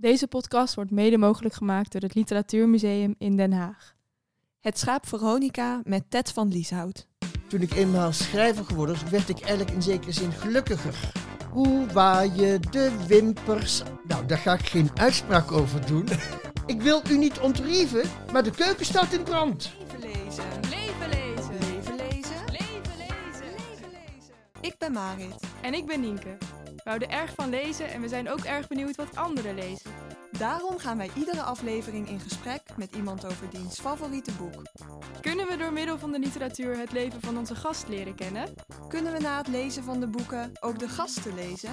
Deze podcast wordt mede mogelijk gemaakt door het Literatuurmuseum in Den Haag. Het schaap Veronica met Ted van Lieshout. Toen ik eenmaal schrijver geworden was, werd ik eigenlijk in zekere zin gelukkiger. Hoe waaien de wimpers? Nou, daar ga ik geen uitspraak over doen. ik wil u niet ontrieven, maar de keuken staat in brand. Leven lezen. Leven lezen! Leven lezen. Leven lezen! Leven lezen. Ik ben Marit. En ik ben Nienke. We houden erg van lezen en we zijn ook erg benieuwd wat anderen lezen. Daarom gaan wij iedere aflevering in gesprek met iemand over diens favoriete boek. Kunnen we door middel van de literatuur het leven van onze gast leren kennen? Kunnen we na het lezen van de boeken ook de gasten lezen?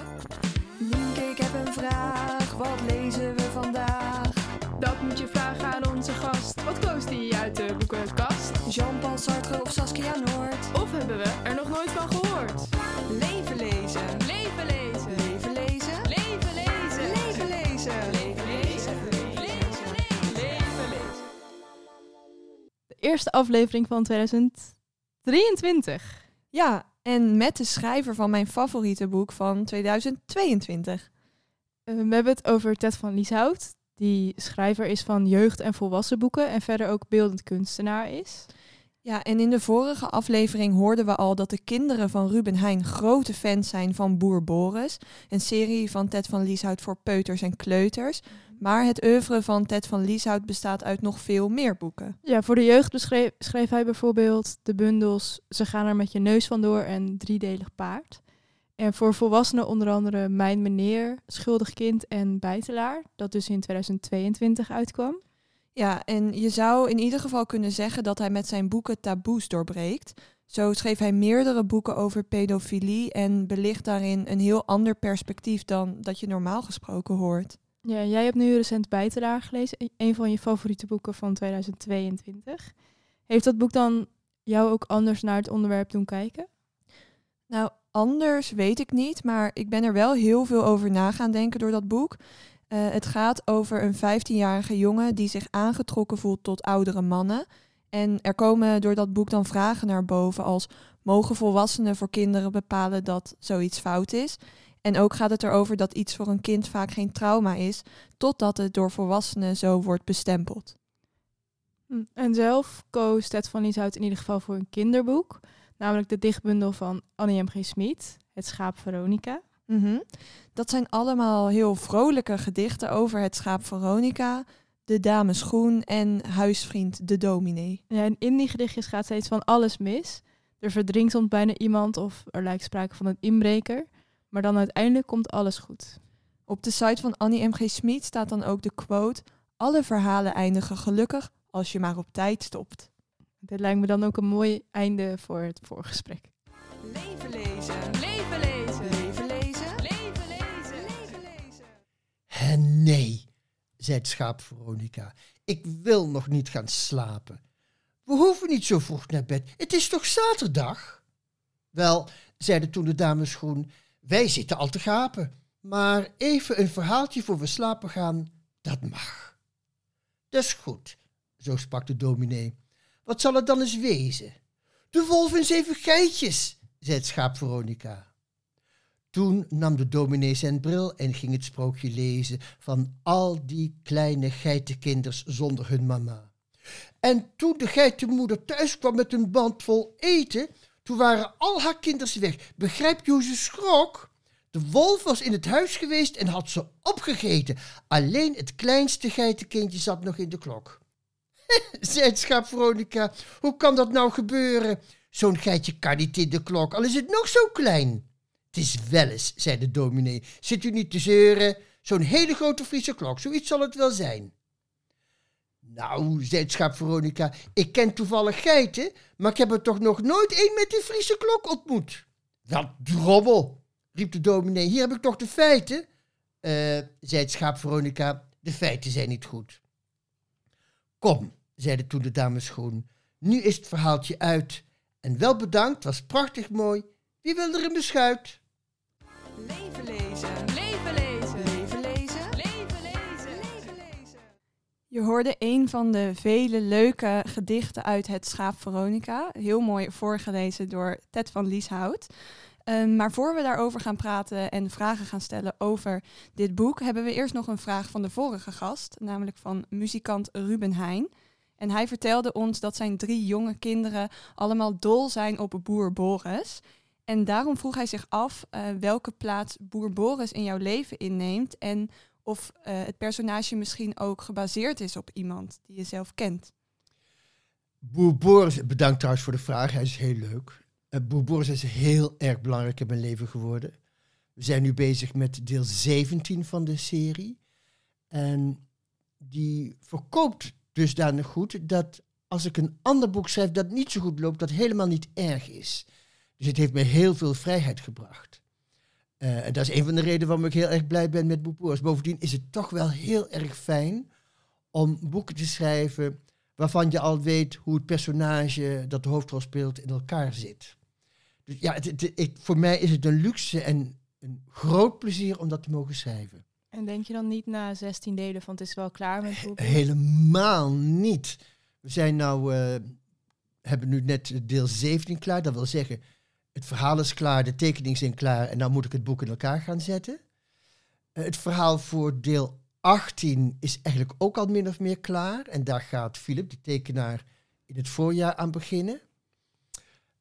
Nienke, ik heb een vraag. Wat lezen we vandaag? Dat moet je vragen aan onze gast. Wat koos die uit de boekenkast? Jean-Paul Sartre of Saskia Noord? Of hebben we er nog nooit van gehoord? Eerste aflevering van 2023. Ja, en met de schrijver van mijn favoriete boek van 2022. Eh, we hebben het over Ted van Lieshout, die schrijver is van jeugd- en volwassen boeken en verder ook beeldend kunstenaar is. Ja, en in de vorige aflevering hoorden we al dat de kinderen van Ruben Heijn grote fans zijn van Boer Boris, een serie van Ted van Lieshout voor peuters en kleuters. Maar het oeuvre van Ted van Lieshout bestaat uit nog veel meer boeken. Ja, voor de jeugd beschreef, schreef hij bijvoorbeeld de bundels Ze gaan er met je neus vandoor en Driedelig paard. En voor volwassenen onder andere Mijn Meneer, Schuldig Kind en Bijtelaar, dat dus in 2022 uitkwam. Ja, en je zou in ieder geval kunnen zeggen dat hij met zijn boeken taboes doorbreekt. Zo schreef hij meerdere boeken over pedofilie en belicht daarin een heel ander perspectief dan dat je normaal gesproken hoort. Ja, jij hebt nu recent Bijtelaar gelezen, e- een van je favoriete boeken van 2022. Heeft dat boek dan jou ook anders naar het onderwerp doen kijken? Nou, anders weet ik niet, maar ik ben er wel heel veel over na gaan denken door dat boek. Eh, het gaat over een 15-jarige jongen die zich aangetrokken voelt tot oudere mannen. En er komen door dat boek dan vragen naar boven als mogen volwassenen voor kinderen bepalen dat zoiets fout is? En ook gaat het erover dat iets voor een kind vaak geen trauma is, totdat het door volwassenen zo wordt bestempeld. Hm, En zelf koos Ted van Lieshout in ieder geval voor een kinderboek. Namelijk de dichtbundel van Annie M. G. Smit, Het schaap Veronica. Mhm. Dat zijn allemaal heel vrolijke gedichten over het schaap Veronica, de dame Schoen en huisvriend de dominee. Ja, en in die gedichtjes gaat steeds van alles mis. Er verdrinkt soms bijna iemand of er lijkt sprake van een inbreker. Maar dan uiteindelijk komt alles goed. Op de site van Annie M. G. Smit staat dan ook de quote: Alle verhalen eindigen gelukkig als je maar op tijd stopt. Dit lijkt me dan ook een mooi einde voor het voorgesprek. Leven lezen. Leven lezen! Leven lezen. Leven lezen! Leven lezen. En nee, zei het schaap Veronica. Ik wil nog niet gaan slapen. We hoeven niet zo vroeg naar bed. Het is toch zaterdag? Wel, zeide toen de dame Schoen, wij zitten al te gapen. Maar even een verhaaltje voor we slapen gaan, dat mag. Dat is goed, zo sprak de dominee. Wat zal het dan eens wezen? De wolf en zeven geitjes, zei het schaap Veronica. Toen nam de dominee zijn bril en ging het sprookje lezen van al die kleine geitenkinders zonder hun mama. En toen de geitenmoeder thuis kwam met een band vol eten, toen waren al haar kinders weg. Begrijp ze schrok? De wolf was in het huis geweest en had ze opgegeten. Alleen het kleinste geitenkindje zat nog in de klok. zei schaap Veronica, hoe kan dat nou gebeuren? Zo'n geitje kan niet in de klok, al is het nog zo klein. Het is wel eens, zei de dominee. Zit u niet te zeuren? Zo'n hele grote Friese klok, zoiets zal het wel zijn. Nou, zei het schaap Veronica, ik ken toevallig geiten, maar ik heb er toch nog nooit één met die Friese klok ontmoet. Wat drobbel, riep de dominee, hier heb ik toch de feiten? Eh, zei schaap Veronica, de feiten zijn niet goed. Kom, zeide toen de dame Schoen, nu is het verhaaltje uit. En wel bedankt, was prachtig mooi. Wie wil er een beschuit? Leven. Leven Je hoorde een van de vele leuke gedichten uit Het Schaap Veronica. Heel mooi voorgelezen door Ted van Lieshout. Ehm, maar voor we daarover gaan praten en vragen gaan stellen over dit boek, hebben we eerst nog een vraag van de vorige gast, namelijk van muzikant Ruben Heijn. En hij vertelde ons dat zijn drie jonge kinderen allemaal dol zijn op boer Boris. En daarom vroeg hij zich af eh, welke plaats boer Boris in jouw leven inneemt en of eh, het personage misschien ook gebaseerd is op iemand die je zelf kent. Boer Boris, bedankt trouwens voor de vraag, hij is heel leuk. Uh, Boer Boris is heel erg belangrijk in mijn leven geworden. We zijn nu bezig met deel 17 van de serie. En die verkoopt dusdanig goed dat als ik een ander boek schrijf dat niet zo goed loopt, dat helemaal niet erg is. Dus het heeft mij heel veel vrijheid gebracht. Uh, en dat is een van de redenen waarom ik heel erg blij ben met Boer Bovendien is het toch wel heel erg fijn om boeken te schrijven waarvan je al weet hoe het personage dat de hoofdrol speelt in elkaar zit. Dus ja, het, het, voor mij is het een luxe en een groot plezier om dat te mogen schrijven. En denk je dan niet na 16 delen van het is wel klaar met Boer Helemaal niet. We zijn nou, uh, hebben nu net deel 17 klaar. Dat wil zeggen, het verhaal is klaar, de tekeningen zijn klaar en dan moet ik het boek in elkaar gaan zetten. Uh, het verhaal voor deel 18 is eigenlijk ook al min of meer klaar. En daar gaat Philip, de tekenaar, in het voorjaar aan beginnen.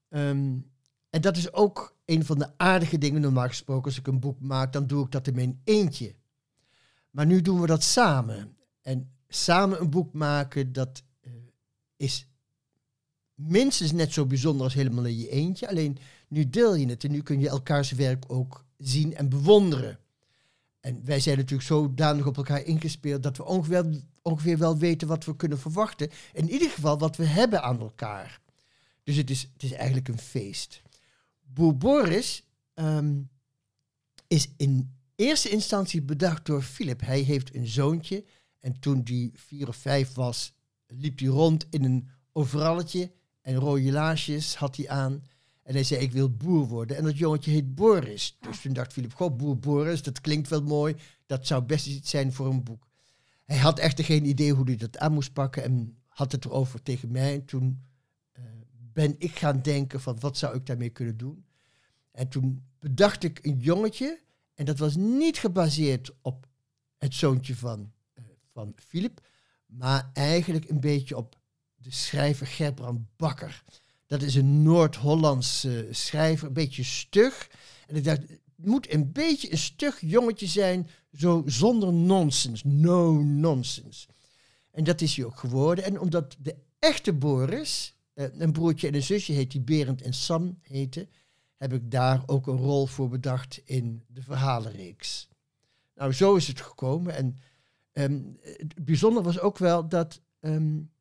Um, en dat is ook een van de aardige dingen, normaal gesproken. Als ik een boek maak, dan doe ik dat in mijn eentje. Maar nu doen we dat samen. En samen een boek maken, dat uh, is minstens net zo bijzonder als helemaal in je eentje. Alleen nu deel je het en nu kun je elkaars werk ook zien en bewonderen. En wij zijn natuurlijk zodanig op elkaar ingespeeld dat we ongeveer, ongeveer wel weten wat we kunnen verwachten. In ieder geval wat we hebben aan elkaar. Dus het is, het is eigenlijk een feest. Boer Boris um, is in eerste instantie bedacht door Philip. Hij heeft een zoontje en toen die vier of vijf was, liep hij rond in een overalletje en rode laarsjes had hij aan. En hij zei, ik wil boer worden. En dat jongetje heet Boris. Dus toen dacht Philip, goh, boer Boris, dat klinkt wel mooi. Dat zou best iets zijn voor een boek. Hij had echter geen idee hoe hij dat aan moest pakken en had het erover tegen mij. En toen uh, ben ik gaan denken van, wat zou ik daarmee kunnen doen? En toen bedacht ik een jongetje, en dat was niet gebaseerd op het zoontje van, uh, van Philip, maar eigenlijk een beetje op de schrijver Gerbrand Bakker. Dat is een Noord-Hollandse schrijver, een beetje stug. En ik dacht, het moet een beetje een stug jongetje zijn, zo zonder nonsens, no nonsense. En dat is hij ook geworden. En omdat de echte Boris, uh, een broertje en een zusje heet, die Berend en Sam heten, heb ik daar ook een rol voor bedacht in de verhalenreeks. Nou, zo is het gekomen. En um, het bijzonder was ook wel dat um,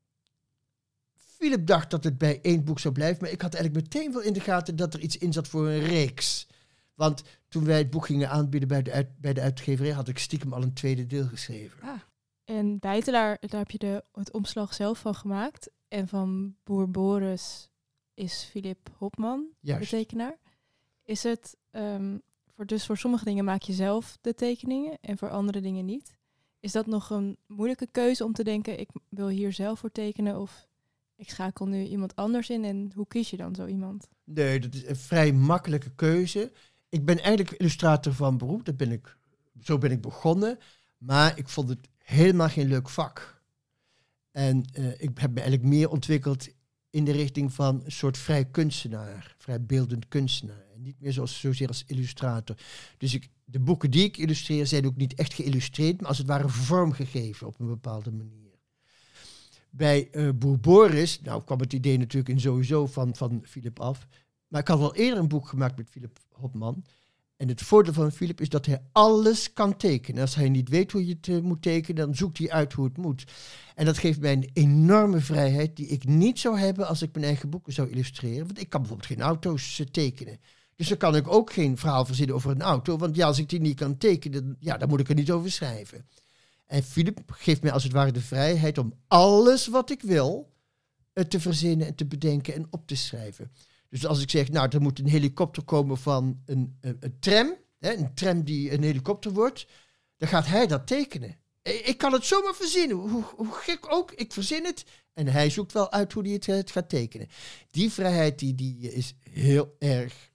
Philip dacht dat het bij één boek zou blijven, maar ik had eigenlijk meteen wel in de gaten dat er iets in zat voor een reeks. Want toen wij het boek gingen aanbieden bij de, uit, bij de uitgeverij, had ik stiekem al een tweede deel geschreven. Ah. En Bijtelaar, daar heb je de, het omslag zelf van gemaakt. En van Boer Boris is Philip Hopman, Juist. de tekenaar. Is het, um, voor, dus voor sommige dingen maak je zelf de tekeningen en voor andere dingen niet. Is dat nog een moeilijke keuze om te denken, ik wil hier zelf voor tekenen of ik schakel nu iemand anders in en hoe kies je dan zo iemand? Nee, dat is een vrij makkelijke keuze. Ik ben eigenlijk illustrator van beroep, dat ben ik, zo ben ik begonnen, maar ik vond het helemaal geen leuk vak. En uh, ik heb me eigenlijk meer ontwikkeld in de richting van een soort vrij kunstenaar, vrij beeldend kunstenaar. En niet meer zoals, zozeer als illustrator. Dus ik, de boeken die ik illustreer zijn ook niet echt geïllustreerd, maar als het ware vormgegeven op een bepaalde manier. Bij uh, Boer Boris, nou kwam het idee natuurlijk in sowieso van, van Philip af. Maar ik had al eerder een boek gemaakt met Philip Hopman. En het voordeel van Philip is dat hij alles kan tekenen. Als hij niet weet hoe je het uh, moet tekenen, dan zoekt hij uit hoe het moet. En dat geeft mij een enorme vrijheid die ik niet zou hebben als ik mijn eigen boeken zou illustreren. Want ik kan bijvoorbeeld geen auto's uh, tekenen. Dus dan kan ik ook geen verhaal verzinnen over een auto. Want ja, als ik die niet kan tekenen, ja, dan moet ik er niet over schrijven. En Philip geeft mij als het ware de vrijheid om alles wat ik wil te verzinnen en te bedenken en op te schrijven. Dus als ik zeg, nou, er moet een helikopter komen van een, een, een tram, hè, een tram die een helikopter wordt, dan gaat hij dat tekenen. Ik kan het zomaar verzinnen, hoe, hoe gek ook, ik verzin het. En hij zoekt wel uit hoe hij het, het gaat tekenen. Die vrijheid die, die is heel erg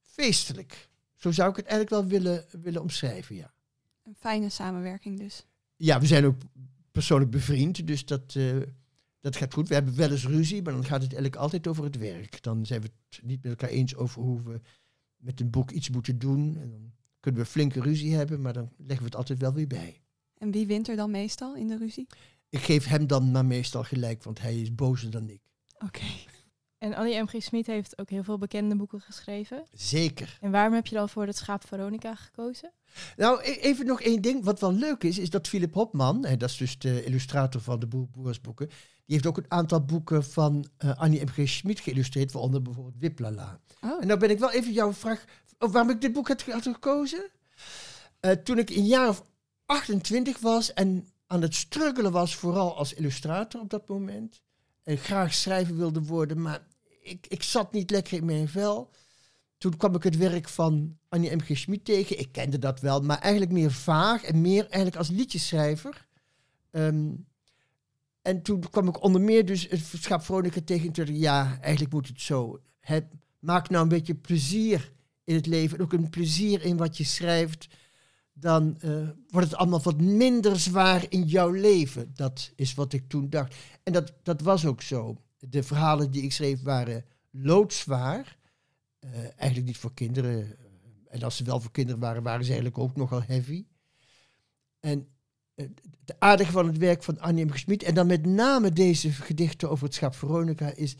feestelijk. Zo zou ik het eigenlijk wel willen, willen omschrijven, ja. Een fijne samenwerking dus. Ja, we zijn ook persoonlijk bevriend, dus dat, eh, dat gaat goed. We hebben wel eens ruzie, maar dan gaat het eigenlijk altijd over het werk. Dan zijn we het niet met elkaar eens over hoe we met een boek iets moeten doen. En dan kunnen we flinke ruzie hebben, maar dan leggen we het altijd wel weer bij. En wie wint er dan meestal in de ruzie? Ik geef hem dan maar meestal gelijk, want hij is bozer dan ik. Oké. En Annie M.G. Smit heeft ook heel veel bekende boeken geschreven. Zeker. En waarom heb je dan voor het schaap Veronica gekozen? Nou, e- even nog één ding. Wat wel leuk is, is dat Philip Hopman, hè, dat is dus de illustrator van de Boer Boersboeken, die heeft ook een aantal boeken van eh, Annie M.G. Schmid geïllustreerd, waaronder bijvoorbeeld Wiplala. Oh. En nou ben ik wel even jouw vraag, of waarom ik dit boek had, had gekozen? Eh, toen ik een jaar of 28 was en aan het struggelen was, vooral als illustrator op dat moment, en graag schrijven wilde worden, maar ik, ik zat niet lekker in mijn vel. Toen kwam ik het werk van Annie M.G. Schmid tegen. Ik kende dat wel, maar eigenlijk meer vaag en meer eigenlijk als liedjeschrijver. Ehm, en toen kwam ik onder meer dus het Veronica tegen. Ja, eigenlijk moet het zo. Het, maak nou een beetje plezier in het leven. En ook een plezier in wat je schrijft. Dan eh, wordt het allemaal wat minder zwaar in jouw leven. Dat is wat ik toen dacht. En dat, dat was ook zo. De verhalen die ik schreef waren loodzwaar. Eh, eigenlijk niet voor kinderen. En als ze wel voor kinderen waren, waren ze eigenlijk ook nogal heavy. En eh, de aardige van het werk van Annie M. En dan met name deze gedichten over het schap Veronica, is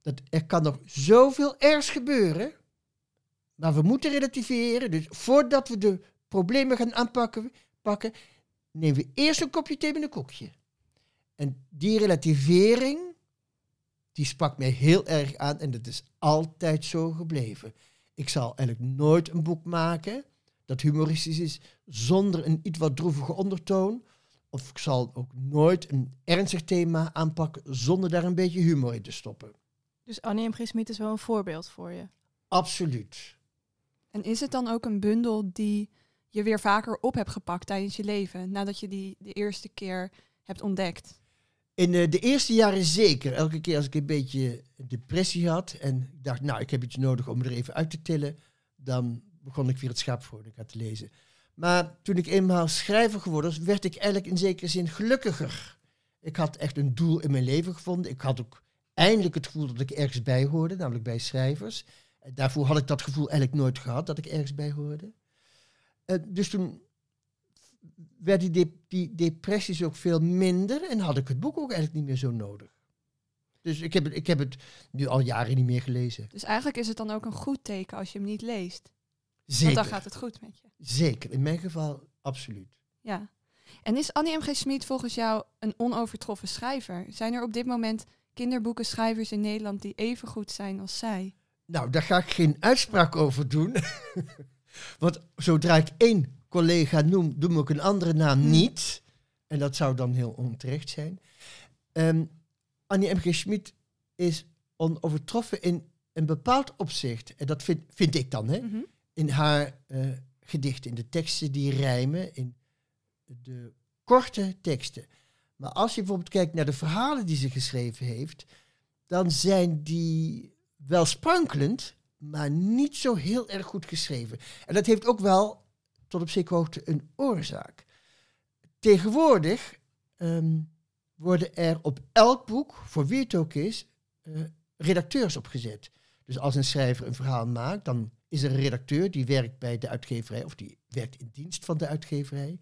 dat er kan nog zoveel ergs gebeuren, maar we moeten relativeren. Dus voordat we de problemen gaan aanpakken, pakken, nemen we eerst een kopje thee met een koekje. En die relativering, die sprak mij heel erg aan en dat is altijd zo gebleven. Ik zal eigenlijk nooit een boek maken dat humoristisch is zonder een iets wat droevige ondertoon. Of ik zal ook nooit een ernstig thema aanpakken zonder daar een beetje humor in te stoppen. Dus Annie M.G. Smit is wel een voorbeeld voor je. Absoluut. En is het dan ook een bundel die je weer vaker op hebt gepakt tijdens je leven, nadat je die de eerste keer hebt ontdekt? In uh, de eerste jaren zeker. Elke keer als ik een beetje depressie had en dacht, nou, ik heb iets nodig om er even uit te tillen, dan begon ik weer het schaap Veronica te lezen. Maar toen ik eenmaal schrijver geworden was, werd ik eigenlijk in zekere zin gelukkiger. Ik had echt een doel in mijn leven gevonden. Ik had ook eindelijk het gevoel dat ik ergens bij hoorde, namelijk bij schrijvers. Daarvoor had ik dat gevoel eigenlijk nooit gehad, dat ik ergens bij hoorde. Uh, dus toen werden die, de die depressies ook veel minder en had ik het boek ook eigenlijk niet meer zo nodig. Dus ik heb, het, ik heb het nu al jaren niet meer gelezen. Dus eigenlijk is het dan ook een goed teken als je hem niet leest. Zeker. Want dan gaat het goed met je. Zeker, in mijn geval absoluut. Ja. En is Annie M.G. Smit volgens jou een onovertroffen schrijver? Zijn er op dit moment kinderboekenschrijvers in Nederland die even goed zijn als zij? Nou, daar ga ik geen uitspraak over doen. Want zodra ik één collega noem, noem ik een andere naam Hmm. niet. En dat zou dan heel onterecht zijn. Ehm, Annie M.G. Schmid is onovertroffen in een bepaald opzicht. En dat vind, vind ik dan, hè. Mhm. In haar eh, gedichten, in de teksten die rijmen, in de korte teksten. Maar als je bijvoorbeeld kijkt naar de verhalen die ze geschreven heeft, dan zijn die wel sprankelend, maar niet zo heel erg goed geschreven. En dat heeft ook wel tot op zekere hoogte een oorzaak. Tegenwoordig ehm, worden er op elk boek, voor wie het ook is, eh, redacteurs opgezet. Dus als een schrijver een verhaal maakt, dan is er een redacteur die werkt bij de uitgeverij, of die werkt in dienst van de uitgeverij.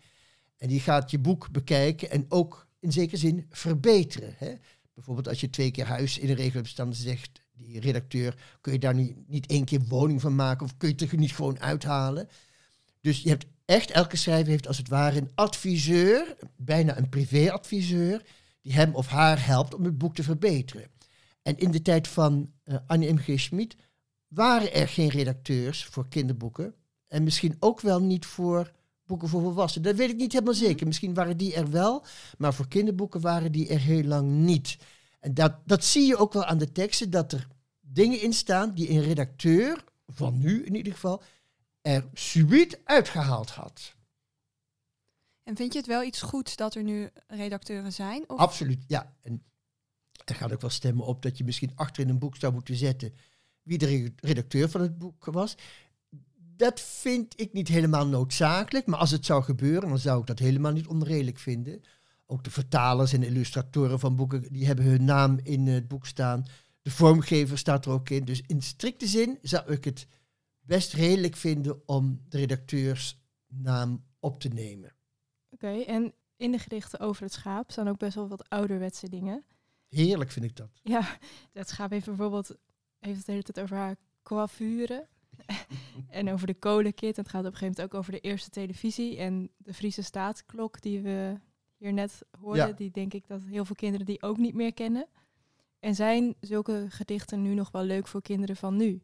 En die gaat je boek bekijken en ook in zekere zin verbeteren. Hè? Bijvoorbeeld als je twee keer huis in een regel hebt staan, zegt die redacteur, kun je daar niet, niet één keer woning van maken of kun je het er niet gewoon uithalen? Dus je hebt echt, elke schrijver heeft als het ware een adviseur, bijna een privéadviseur, die hem of haar helpt om het boek te verbeteren. En in de tijd van uh, Annie M.G. Schmid waren er geen redacteurs voor kinderboeken. En misschien ook wel niet voor boeken voor volwassenen. Dat weet ik niet helemaal zeker. Misschien waren die er wel, maar voor kinderboeken waren die er heel lang niet. En dat, dat zie je ook wel aan de teksten, dat er dingen in staan die een redacteur, van nu in ieder geval, er subiet uitgehaald had. En vind je het wel iets goeds dat er nu redacteuren zijn? Of? Absoluut, ja. En er gaat ook wel stemmen op dat je misschien achter in een boek zou moeten zetten wie de re- redacteur van het boek was. Dat vind ik niet helemaal noodzakelijk, maar als het zou gebeuren, dan zou ik dat helemaal niet onredelijk vinden. Ook de vertalers en illustratoren van boeken, die hebben hun naam in het boek staan. De vormgever staat er ook in. Dus in strikte zin zou ik het best redelijk vinden om de redacteursnaam op te nemen. Oké, en in de gedichten over het schaap staan ook best wel wat ouderwetse dingen. Heerlijk vind ik dat. Ja, het schaap heeft bijvoorbeeld heeft het de hele tijd over haar coiffure. en over de kolenkit. En het gaat op een gegeven moment ook over de eerste televisie. En de Friese staatsklok die we hier net hoorden. Ja. Die denk ik dat heel veel kinderen die ook niet meer kennen. En zijn zulke gedichten nu nog wel leuk voor kinderen van nu?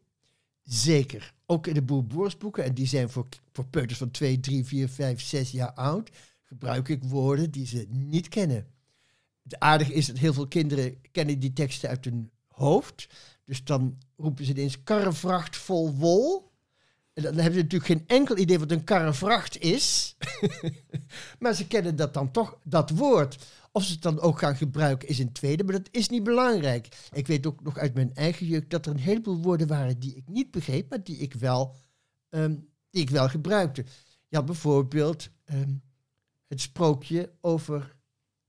Zeker. Ook in de boer-boersboeken, en die zijn voor, voor peuters van 2, 3, 4, 5, 6 jaar oud, gebruik ik woorden die ze niet kennen. Het aardige is dat heel veel kinderen kennen die teksten uit hun hoofd. Dus dan roepen ze ineens karrevracht vol wol. En dan hebben ze natuurlijk geen enkel idee wat een karrevracht is. maar ze kennen dat dan toch, dat woord. Of ze het dan ook gaan gebruiken is een tweede, maar dat is niet belangrijk. Ik weet ook nog uit mijn eigen jeugd dat er een heleboel woorden waren die ik niet begreep, maar die ik wel, ehm, die ik wel gebruikte. Je had bijvoorbeeld ehm, het sprookje over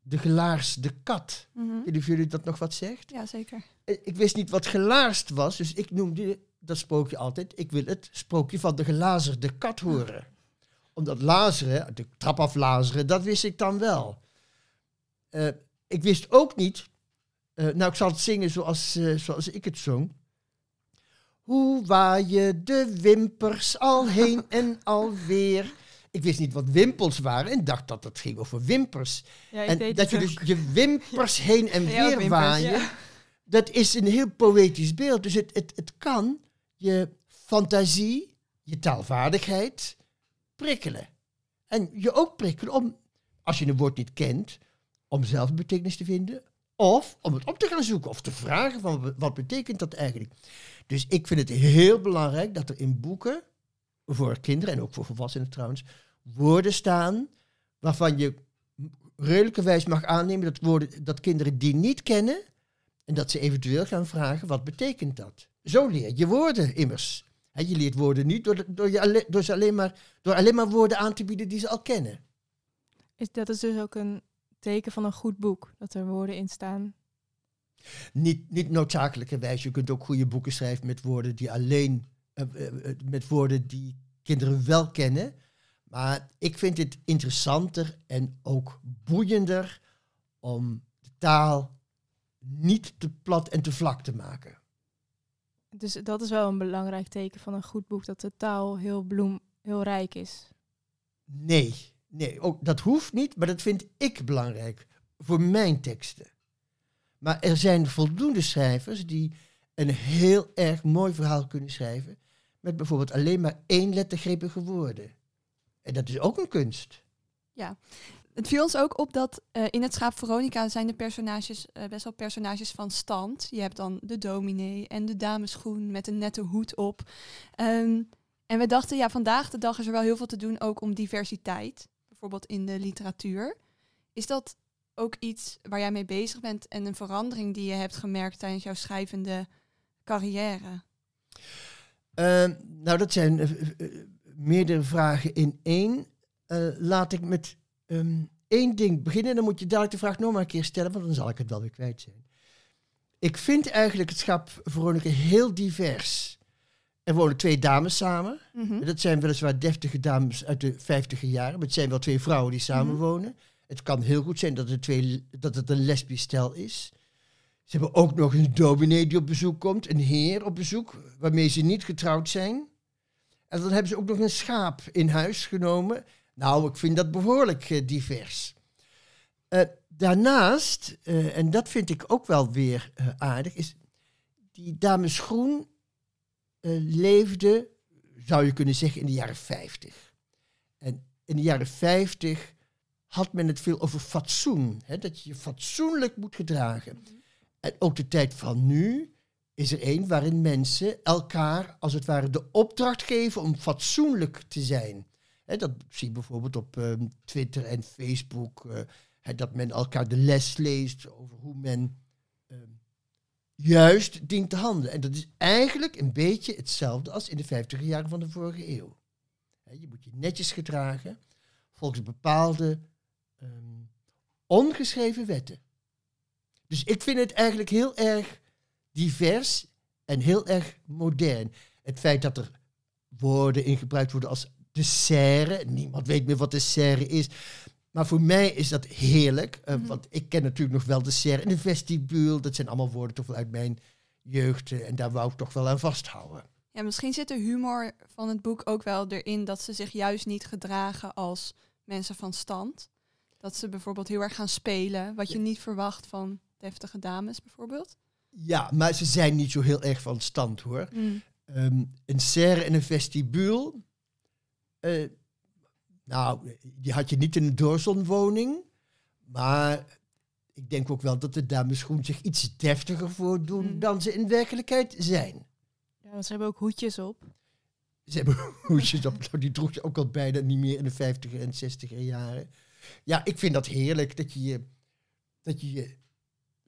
de gelaarsde kat. Mhm. Ik weet of jullie dat nog wat zegt. Ja, zeker. Eh, Ik wist niet wat gelaarst was, dus ik noemde dat sprookje altijd, ik wil het sprookje van de gelazerde kat horen. Omdat lazeren, de trap af lazeren, dat wist ik dan wel. Eh, ik wist ook niet, eh, nou ik zal het zingen zoals, eh, zoals ik het zong. Hoe waaien de wimpers al heen en alweer. Ik wist niet wat wimpels waren en dacht dat het ging over wimpers. Ja, En dat je dus ook. je wimpers heen en Ja, weer wimpers, waaien Ja. dat is een heel poëtisch beeld. Dus het, het, het kan je fantasie, je taalvaardigheid prikkelen. En je ook prikkelen om, als je een woord niet kent, om zelf betekenis te vinden. Of om het op te gaan zoeken of te vragen van wat betekent dat eigenlijk. Dus ik vind het heel belangrijk dat er in boeken, voor kinderen en ook voor volwassenen trouwens, woorden staan waarvan je redelijkerwijs mag aannemen dat, woorden, dat kinderen die niet kennen, en dat ze eventueel gaan vragen, wat betekent dat? Zo leer je woorden immers. Je leert woorden niet door, door, je door, ze alleen maar, door alleen maar woorden aan te bieden die ze al kennen. Is, dat is dus ook een teken van een goed boek. Dat er woorden in staan. Niet, niet noodzakelijkerwijs. Je kunt ook goede boeken schrijven met woorden die alleen, eh, eh, eh, met woorden die kinderen wel kennen. Maar ik vind het interessanter en ook boeiender om de taal niet te plat en te vlak te maken. Dus dat is wel een belangrijk teken van een goed boek. Dat de taal heel bloem, heel rijk is. Nee, nee ook, dat hoeft niet, maar dat vind ik belangrijk voor mijn teksten. Maar er zijn voldoende schrijvers die een heel erg mooi verhaal kunnen schrijven met bijvoorbeeld alleen maar één lettergrepige woorden. En dat is ook een kunst. Het viel ons ook op dat eh, in het schaap Veronica zijn de personages eh, best wel personages van stand. Je hebt dan de dominee en de dameschoen met een nette hoed op. Ehm, en we dachten, ja, vandaag de dag is er wel heel veel te doen ook om diversiteit. Bijvoorbeeld in de literatuur. Is dat ook iets waar jij mee bezig bent en een verandering die je hebt gemerkt tijdens jouw schrijvende carrière? Ehm, nou, dat zijn eh, eh, eh, meerdere vragen in één. Eh, laat ik met ehm, één ding beginnen. Dan moet je dadelijk de vraag nog maar een keer stellen, want dan zal ik het wel weer kwijt zijn. Ik vind eigenlijk het schap Veronica heel divers. Er wonen twee dames samen. Mhm. Dat zijn weliswaar deftige dames uit de vijftiger jaren. Maar het zijn wel twee vrouwen die samenwonen. Het kan heel goed zijn dat het, twee, dat het een lesbisch stel is. Ze hebben ook nog een dominee die op bezoek komt. Een heer op bezoek, waarmee ze niet getrouwd zijn. En dan hebben ze ook nog een schaap in huis genomen. Nou, ik vind dat behoorlijk eh, divers. Eh, daarnaast, eh, en dat vind ik ook wel weer aardig, is die dame Groen leefde, zou je kunnen zeggen, in de jaren 50. En in de jaren 50 had men het veel over fatsoen. Hè, dat je je fatsoenlijk moet gedragen. En ook de tijd van nu is er een waarin mensen elkaar als het ware de opdracht geven om fatsoenlijk te zijn. Hè, dat zie je bijvoorbeeld op ehm, Twitter en Facebook. eh, dat men elkaar de les leest over hoe men juist dient te handelen. En dat is eigenlijk een beetje hetzelfde als in de 50 jaren van de vorige eeuw. Je moet je netjes gedragen volgens bepaalde ehm, ongeschreven wetten. Dus ik vind het eigenlijk heel erg divers en heel erg modern. Het feit dat er woorden in gebruikt worden als de serre. Niemand weet meer wat de serre is. Maar voor mij is dat heerlijk. eh, Mhm. Want ik ken natuurlijk nog wel de serre en de vestibule. Dat zijn allemaal woorden toch wel uit mijn jeugd. eh, En daar wou ik toch wel aan vasthouden. Ja, misschien zit de humor van het boek ook wel erin dat ze zich juist niet gedragen als mensen van stand. Dat ze bijvoorbeeld heel erg gaan spelen, wat je niet verwacht van deftige dames bijvoorbeeld. Ja, maar ze zijn niet zo heel erg van stand hoor. Ehm, een serre en een vestibule. eh, nou, die had je niet in een doorzonwoning. Maar ik denk ook wel dat de dames groen zich iets deftiger voordoen Mm. dan ze in werkelijkheid zijn. Ja, want ze hebben ook hoedjes op. Ze hebben hoedjes op, nou, die droeg je ook al bijna niet meer in de 50er en 60er jaren. Ja, ik vind dat heerlijk dat je je, dat je, je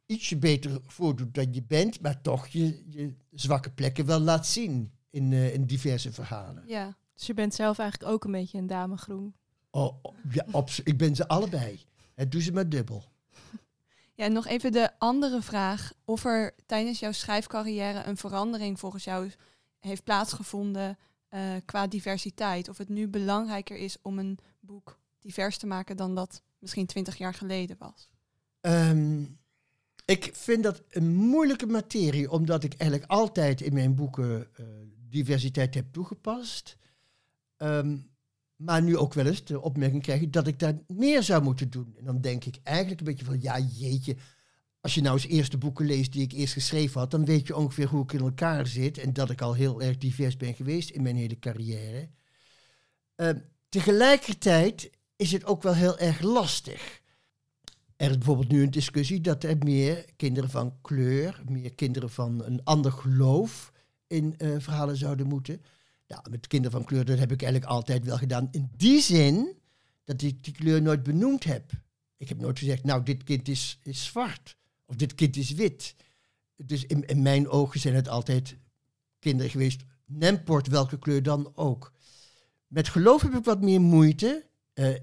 ietsje beter voordoet dan je bent, maar toch je, je zwakke plekken wel laat zien in, eh, in diverse verhalen. Ja. Dus je bent zelf eigenlijk ook een beetje een dame groen. Oh, oh, ja, ik ben ze allebei. Het doe ze maar dubbel. ja, en nog even de andere vraag. Of er tijdens jouw schrijfcarrière een verandering volgens jou heeft plaatsgevonden eh, qua diversiteit. Of het nu belangrijker is om een boek divers te maken dan dat misschien twintig jaar geleden was. Ehm, ik vind dat een moeilijke materie, omdat ik eigenlijk altijd in mijn boeken eh, diversiteit heb toegepast. Ehm, maar nu ook wel eens de opmerking krijg dat ik daar meer zou moeten doen. En dan denk ik eigenlijk een beetje van, ja jeetje, als je nou eens eerste boeken leest die ik eerst geschreven had, dan weet je ongeveer hoe ik in elkaar zit en dat ik al heel erg divers ben geweest in mijn hele carrière. Ehm, tegelijkertijd is het ook wel heel erg lastig. Er is bijvoorbeeld nu een discussie dat er meer kinderen van kleur, meer kinderen van een ander geloof in eh, verhalen zouden moeten. Met kinderen van kleur, dat heb ik eigenlijk altijd wel gedaan. In die zin dat ik die kleur nooit benoemd heb. Ik heb nooit gezegd, nou, dit kind is, is zwart. Of dit kind is wit. Dus in, in mijn ogen zijn het altijd kinderen geweest, nemport welke kleur dan ook. Met geloof heb ik wat meer moeite. Eh,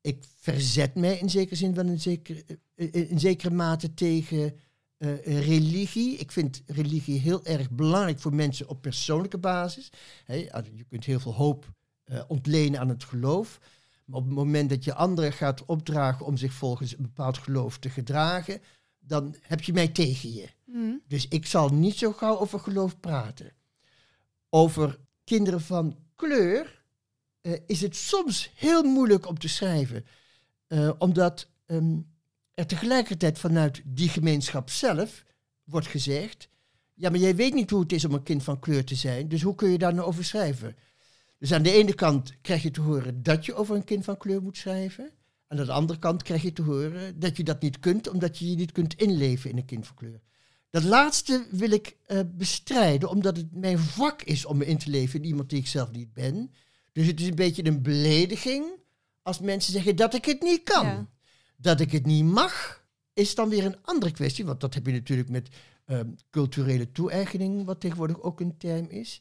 ik verzet mij in zekere zin wel in zekere, eh, in zekere mate tegen eh, religie. Ik vind religie heel erg belangrijk voor mensen op persoonlijke basis. Je kunt heel veel hoop eh, ontlenen aan het geloof. Maar op het moment dat je anderen gaat opdragen om zich volgens een bepaald geloof te gedragen, dan heb je mij tegen je. Dus ik zal niet zo gauw over geloof praten. Over kinderen van kleur eh, is het soms heel moeilijk om te schrijven. Eh, omdat ehm, er tegelijkertijd vanuit die gemeenschap zelf wordt gezegd... Ja, maar jij weet niet hoe het is om een kind van kleur te zijn, dus hoe kun je daar nou over schrijven? Dus aan de ene kant krijg je te horen dat je over een kind van kleur moet schrijven. Aan de andere kant krijg je te horen dat je dat niet kunt, omdat je je niet kunt inleven in een kind van kleur. Dat laatste wil ik eh, bestrijden, omdat het mijn vak is om me in te leven in iemand die ik zelf niet ben. Dus het is een beetje een belediging als mensen zeggen dat ik het niet kan. Dat ik het niet mag, is dan weer een andere kwestie. Want dat heb je natuurlijk met ehm, culturele toe-eigening, wat tegenwoordig ook een term is.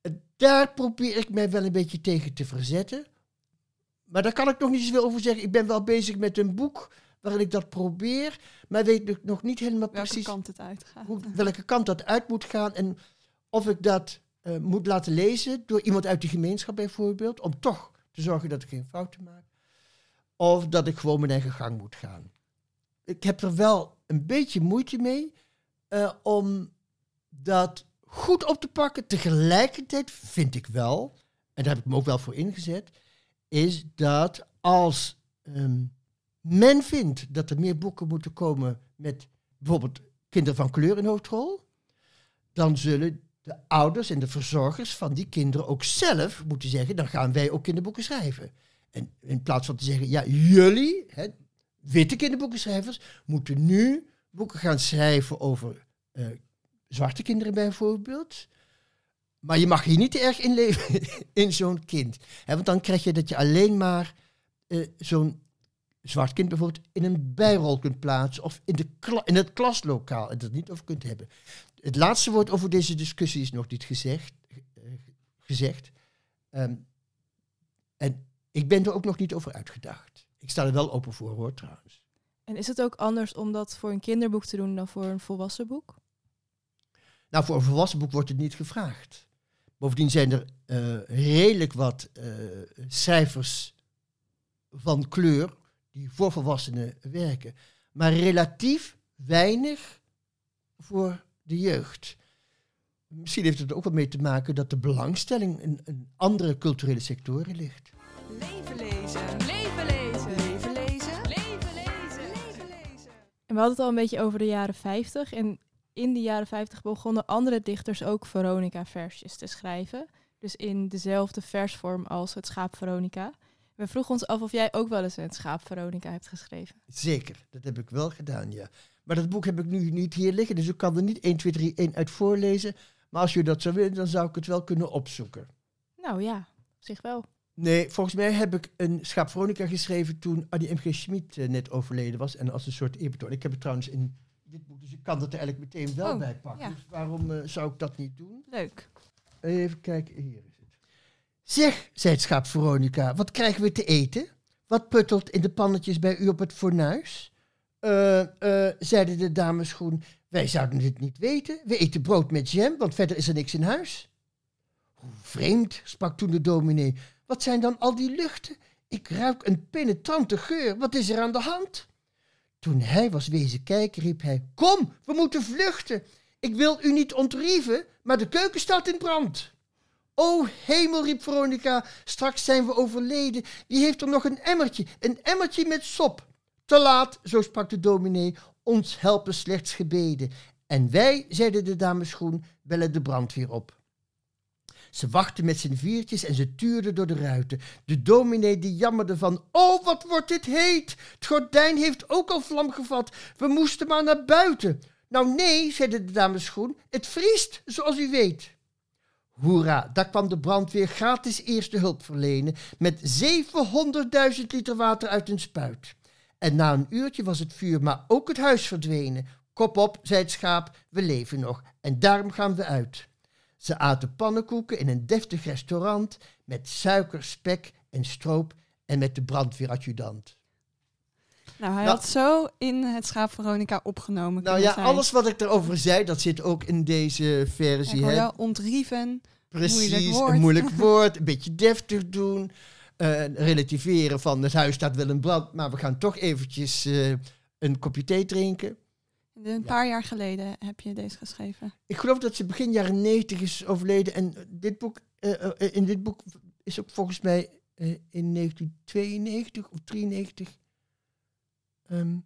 Eh, daar probeer ik mij wel een beetje tegen te verzetten. Maar daar kan ik nog niet zoveel over zeggen. Ik ben wel bezig met een boek waarin ik dat probeer, maar weet nog- nog niet helemaal Welke precies kant het uitgaat. hoe, welke kant dat uit moet gaan en of ik dat eh, moet laten lezen door iemand uit de gemeenschap bijvoorbeeld, om toch te zorgen dat ik geen fouten maak. Of dat ik gewoon mijn eigen gang moet gaan. Ik heb er wel een beetje moeite mee eh, om dat goed op te pakken. Tegelijkertijd vind ik wel, en daar heb ik me ook wel voor ingezet, is dat als ehm, men vindt dat er meer boeken moeten komen met bijvoorbeeld kinderen van kleur in hoofdrol, dan zullen de ouders en de verzorgers van die kinderen ook zelf moeten zeggen, dan gaan wij ook kinderboeken schrijven. En in plaats van te zeggen, ja, jullie, hè, witte kinderboekenschrijvers, moeten nu boeken gaan schrijven over eh, zwarte kinderen bijvoorbeeld. Maar je mag hier niet erg inleven in zo'n kind. Want dan krijg je dat je alleen maar eh, zo'n zwart kind bijvoorbeeld in een bijrol kunt plaatsen of in, de in het klaslokaal en er niet over kunt hebben. Het laatste woord over deze discussie is nog niet gezegd. eh, gezegd. Ehm, en ik ben er ook nog niet over uitgedacht. Ik sta er wel open voor hoor trouwens. En is het ook anders om dat voor een kinderboek te doen dan voor een volwassen boek? Nou, voor een volwassen boek wordt het niet gevraagd. Bovendien zijn er eh, redelijk wat eh, cijfers van kleur die voor volwassenen werken. Maar relatief weinig voor de jeugd. Misschien heeft het er ook wat mee te maken dat de belangstelling in, in andere culturele sectoren ligt. Leven lezen. Leven lezen. Leven lezen. Leven lezen. Leven lezen. En we hadden het al een beetje over de jaren 50. En in de jaren 50 begonnen andere dichters ook Veronica-versjes te schrijven. Dus in dezelfde versvorm als het schaap Veronica. We vroegen ons af of jij ook wel eens een schaap Veronica hebt geschreven. Zeker, dat heb ik wel gedaan, ja. Maar dat boek heb ik nu niet hier liggen, dus ik kan er niet 1, 2, 3, 1 uit voorlezen. Maar als je dat zou willen, dan zou ik het wel kunnen opzoeken. Nou ja, op zich wel. Nee, volgens mij heb ik een Schaap Veronica geschreven toen Annie M.G. Schmid eh, net overleden was. En als een soort eerbetoon. Ik heb het trouwens in dit boek, dus ik kan dat er eigenlijk meteen wel Oh, bij pakken. ja. Dus waarom eh, zou ik dat niet doen? Leuk. Even kijken, hier is het. Zeg, zei het schaap Veronica, wat krijgen we te eten? Wat puttelt in de pannetjes bij u op het fornuis? Eh, zeiden de dames groen, wij zouden dit niet weten. We eten brood met jam, want verder is er niks in huis. Hoe vreemd, sprak toen de dominee. Wat zijn dan al die luchten? Ik ruik een penetrante geur. Wat is er aan de hand? Toen hij was wezen kijken, riep hij: Kom, we moeten vluchten. Ik wil u niet ontrieven, maar de keuken staat in brand. O hemel, riep Veronica, straks zijn we overleden. Wie heeft er nog een emmertje, een emmertje met sop? Te laat, zo sprak de dominee, ons helpen slechts gebeden. En wij, zeiden de dames groen, bellen de brandweer op. Ze wachten met z'n viertjes en ze tuurden door de ruiten. De dominee die jammerde van, oh wat wordt dit heet. Het gordijn heeft ook al vlam gevat. We moesten maar naar buiten. Nou nee, zeiden de dames groen, het vriest, zoals u weet. Hoera, daar kwam de brandweer gratis eerste hulp verlenen met 700.000 liter water uit een spuit. En na een uurtje was het vuur, maar ook het huis verdwenen. Kop op, zei het schaap, we leven nog en daarom gaan we uit. Ze aten pannenkoeken in een deftig restaurant met suiker, spek en stroop en met de brandweeradjudant. Nou, hij Nou- had zo in het schaap Veronica opgenomen Nou ja, zijn. alles wat ik erover zei, dat zit ook in deze Ja, versie. jou ontrieven. Precies, Moeilijk woord. een moeilijk woord, een beetje deftig doen. eh, relativeren van het huis staat wel in brand, maar we gaan toch eventjes eh, een kopje thee drinken. Een paar jaar geleden heb je deze geschreven. Ik geloof dat ze begin jaren 90 is overleden. En dit boek, eh, eh, in dit boek is ook volgens mij eh, in 1992 of 93. ehm,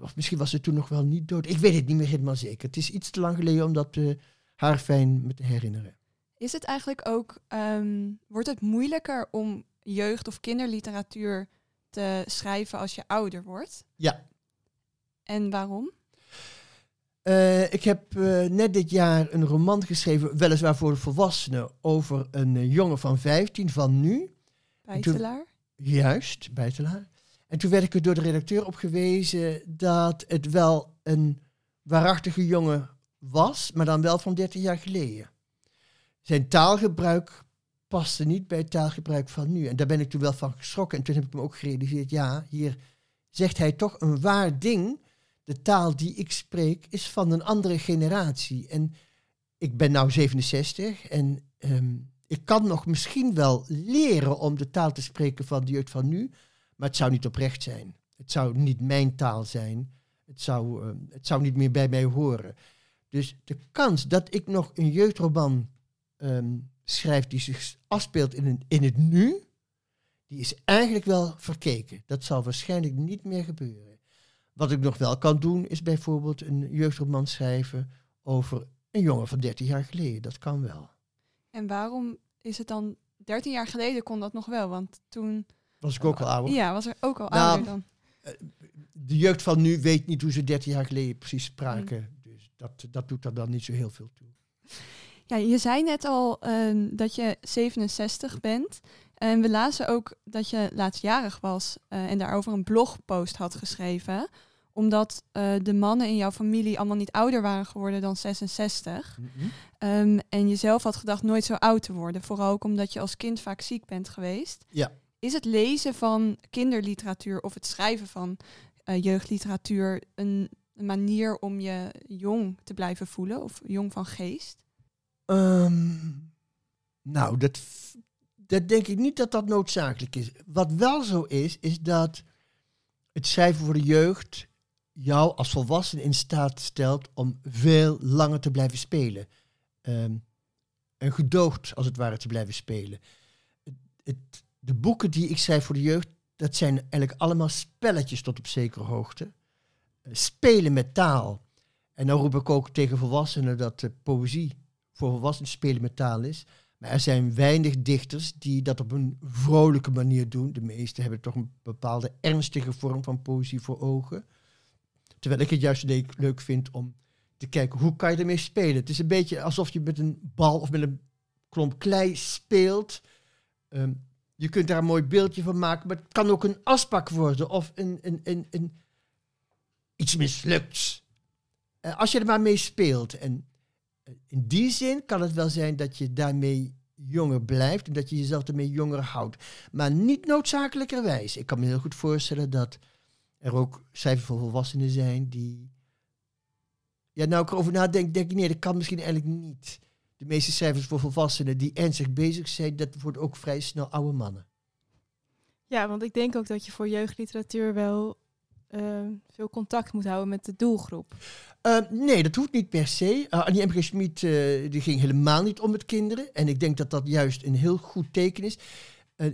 of misschien was ze toen nog wel niet dood. Ik weet het niet meer helemaal zeker. Het is iets te lang geleden om dat eh, haar fijn me te herinneren. Is het eigenlijk ook, ehm, wordt het moeilijker om jeugd- of kinderliteratuur te schrijven als je ouder wordt? Ja. En waarom? Eh, ik heb eh, net dit jaar een roman geschreven, weliswaar voor de volwassenen, over een eh, jongen van 15 van nu. Bijtelaar? Juist, Bijtelaar. En toen werd ik er door de redacteur op gewezen dat het wel een waarachtige jongen was, maar dan wel van 30 jaar geleden. Zijn taalgebruik paste niet bij het taalgebruik van nu. En daar ben ik toen wel van geschrokken. En toen heb ik me ook gerealiseerd, ja, hier zegt hij toch een waar ding. De taal die ik spreek is van een andere generatie. En ik ben nou 67 en ehm, ik kan nog misschien wel leren om de taal te spreken van de jeugd van nu, maar het zou niet oprecht zijn. Het zou niet mijn taal zijn. Het zou, ehm, het zou niet meer bij mij horen. Dus de kans dat ik nog een jeugdroman ehm, schrijf die zich afspeelt in, in het nu, die is eigenlijk wel verkeken. Dat zal waarschijnlijk niet meer gebeuren. Wat ik nog wel kan doen, is bijvoorbeeld een jeugdroman schrijven over een jongen van 30 jaar geleden. Dat kan wel. En waarom is het dan... 13 jaar geleden kon dat nog wel, want toen Was ik ook al ouder. ja, was er ook al Nou, ouder dan. De jeugd van nu weet niet hoe ze 13 jaar geleden precies spraken. Dus dat, dat doet er dan niet zo heel veel toe. Ja, je zei net al ehm, dat je 67 bent. En we lazen ook dat je laatstjarig was eh, en daarover een blogpost had geschreven. Omdat eh, de mannen in jouw familie allemaal niet ouder waren geworden dan 66. Ehm, en je zelf had gedacht nooit zo oud te worden. Vooral ook omdat je als kind vaak ziek bent geweest. Ja. Is het lezen van kinderliteratuur of het schrijven van eh, jeugdliteratuur een, een manier om je jong te blijven voelen of jong van geest? Ehm, nou, dat, dat denk ik niet dat dat noodzakelijk is. Wat wel zo is, is dat het schrijven voor de jeugd jou als volwassene in staat stelt om veel langer te blijven spelen. Ehm, en gedoogd, als het ware, te blijven spelen. Het, de boeken die ik schrijf voor de jeugd, dat zijn eigenlijk allemaal spelletjes tot op zekere hoogte. Eh, Spelen met taal. En dan roep ik ook tegen volwassenen dat de poëzie voor volwassenen spelen met taal is. Maar er zijn weinig dichters die dat op een vrolijke manier doen. De meesten hebben toch een bepaalde ernstige vorm van poëzie voor ogen. Terwijl ik het juist leuk, vind om te kijken hoe kan je ermee spelen. Het is een beetje alsof je met een bal of met een klomp klei speelt. Ehm, je kunt daar een mooi beeldje van maken, maar het kan ook een asbak worden of een, een, een, een, iets mislukts. Eh, als je er maar mee speelt. En in die zin kan het wel zijn dat je daarmee jonger blijft en dat je jezelf ermee jonger houdt. Maar niet noodzakelijkerwijs. Ik kan me heel goed voorstellen dat er ook cijfers voor volwassenen zijn die. Ja, nou ik erover nadenk, denk ik nee, dat kan misschien eigenlijk niet. De meeste cijfers voor volwassenen die ernstig bezig zijn, dat wordt ook vrij snel oude mannen. Ja, want ik denk ook dat je voor jeugdliteratuur wel eh, veel contact moet houden met de doelgroep. Uh, nee, dat hoeft niet per se. Uh, Annie M. G. Schmid uh, die ging helemaal niet om met kinderen. En ik denk dat dat juist een heel goed teken is.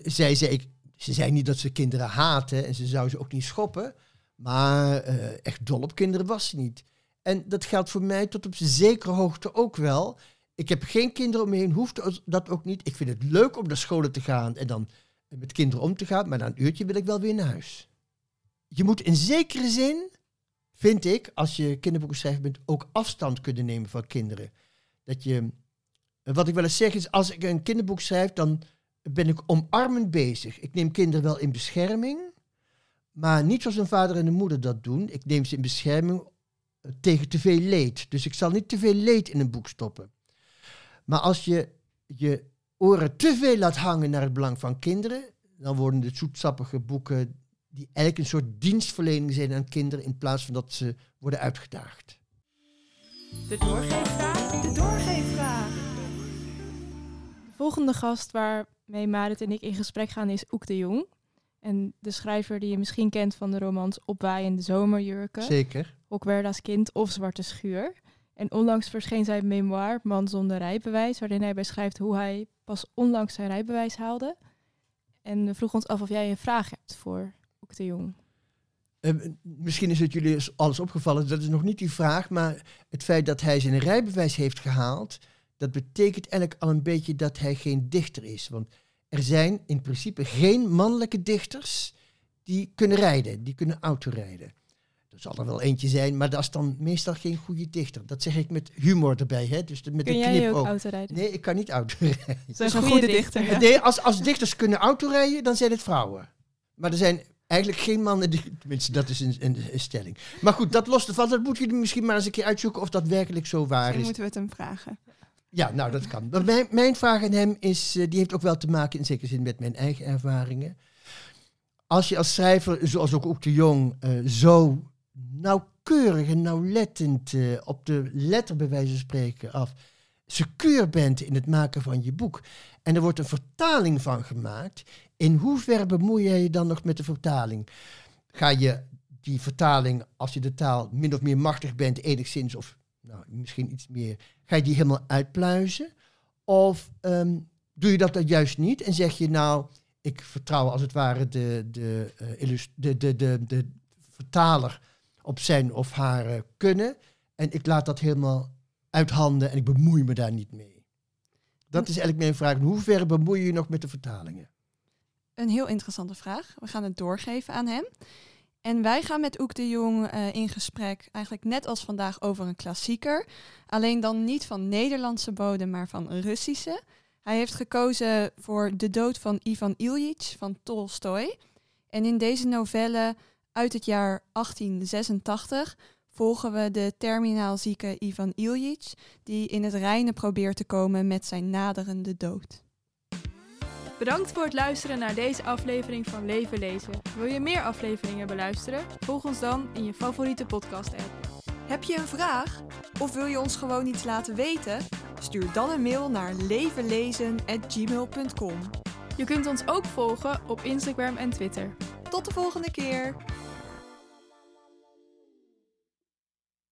Zij zei, ik, ze zei niet dat ze kinderen haatte en ze zou ze ook niet schoppen. Maar echt dol op kinderen was ze niet. En dat geldt voor mij tot op zekere hoogte ook wel. Ik heb geen kinderen om me heen, hoeft dat ook niet. Ik vind het leuk om naar scholen te gaan en dan met kinderen om te gaan. Maar na een uurtje wil ik wel weer naar huis. Je moet in zekere zin vind ik, als je kinderboekenschrijver bent, ook afstand kunnen nemen van kinderen. Dat je, wat ik wel eens zeg is, als ik een kinderboek schrijf, dan ben ik omarmend bezig. Ik neem kinderen wel in bescherming, maar niet zoals een vader en een moeder dat doen. Ik neem ze in bescherming tegen te veel leed. Dus ik zal niet te veel leed in een boek stoppen. Maar als je je oren te veel laat hangen naar het belang van kinderen, dan worden de zoetsappige boeken die eigenlijk een soort dienstverlening zijn aan kinderen in plaats van dat ze worden uitgedaagd. De doorgeefvraag. De doorgeefvraag. De volgende gast waarmee Marit en ik in gesprek gaan is Oek de Jong. En de schrijver die je misschien kent van de romans Opwaaiende Zomerjurken, Zeker. Hokwerda's Kind of Zwarte Schuur. En onlangs verscheen zijn memoir Man zonder rijbewijs, waarin hij beschrijft hoe hij pas onlangs zijn rijbewijs haalde. En we vroegen ons af of jij een vraag hebt voor De Jong. Uh, misschien is het jullie alles opgevallen, dat is nog niet die vraag, maar het feit dat hij zijn rijbewijs heeft gehaald, dat betekent eigenlijk al een beetje dat hij geen dichter is. Want er zijn in principe geen mannelijke dichters die kunnen rijden, die kunnen autorijden. Er zal er wel eentje zijn, maar dat is dan meestal geen goede dichter. Dat zeg ik met humor erbij, hè? dus met Kun een jij knip ook ook. autorijden? Nee, ik kan niet autorijden. Dat is een goede dichter. ja. Nee, als, als dichters kunnen autorijden, dan zijn het vrouwen. Maar er zijn eigenlijk geen mannen die... Tenminste, dat is een, een, een stelling. Maar goed, dat lost ervan. Dat moet je misschien maar eens een keer uitzoeken of dat werkelijk zo waar Misschien is. moeten we het hem vragen. Ja, nou, dat kan. Maar mijn, mijn vraag aan hem is... eh, die heeft ook wel te maken in zekere zin met mijn eigen ervaringen. Als je als schrijver, zoals ook Oek de Jong, eh, zo nauwkeurig en nauwlettend eh, op de letter bij wijze van spreken af secuur bent in het maken van je boek en er wordt een vertaling van gemaakt, in hoeverre bemoei jij je dan nog met de vertaling? Ga je die vertaling, als je de taal min of meer machtig bent, enigszins, of nou, misschien iets meer, ga je die helemaal uitpluizen? Of ehm, doe je dat dan juist niet en zeg je nou, ik vertrouw als het ware de, de, uh, de, de, de, vertaler op zijn of haar uh, kunnen en ik laat dat helemaal uit handen en ik bemoei me daar niet mee. Dat is eigenlijk mijn vraag. In hoeverre bemoei je je nog met de vertalingen? Een heel interessante vraag. We gaan het doorgeven aan hem. En wij gaan met Oek de Jong uh, in gesprek, eigenlijk net als vandaag, over een klassieker. Alleen dan niet van Nederlandse bodem, maar van Russische. Hij heeft gekozen voor De dood van Ivan Ilyich van Tolstoy. En in deze novelle uit het jaar 1886 volgen we de terminaal zieke Ivan Ilyich, die in het reine probeert te komen met zijn naderende dood. Bedankt voor het luisteren naar deze aflevering van Leven Lezen. Wil je meer afleveringen beluisteren? Volg ons dan in je favoriete podcast-app. Heb je een vraag? Of wil je ons gewoon iets laten weten? Stuur dan een mail naar levenlezen.gmail.com. Je kunt ons ook volgen op Instagram en Twitter. Tot de volgende keer!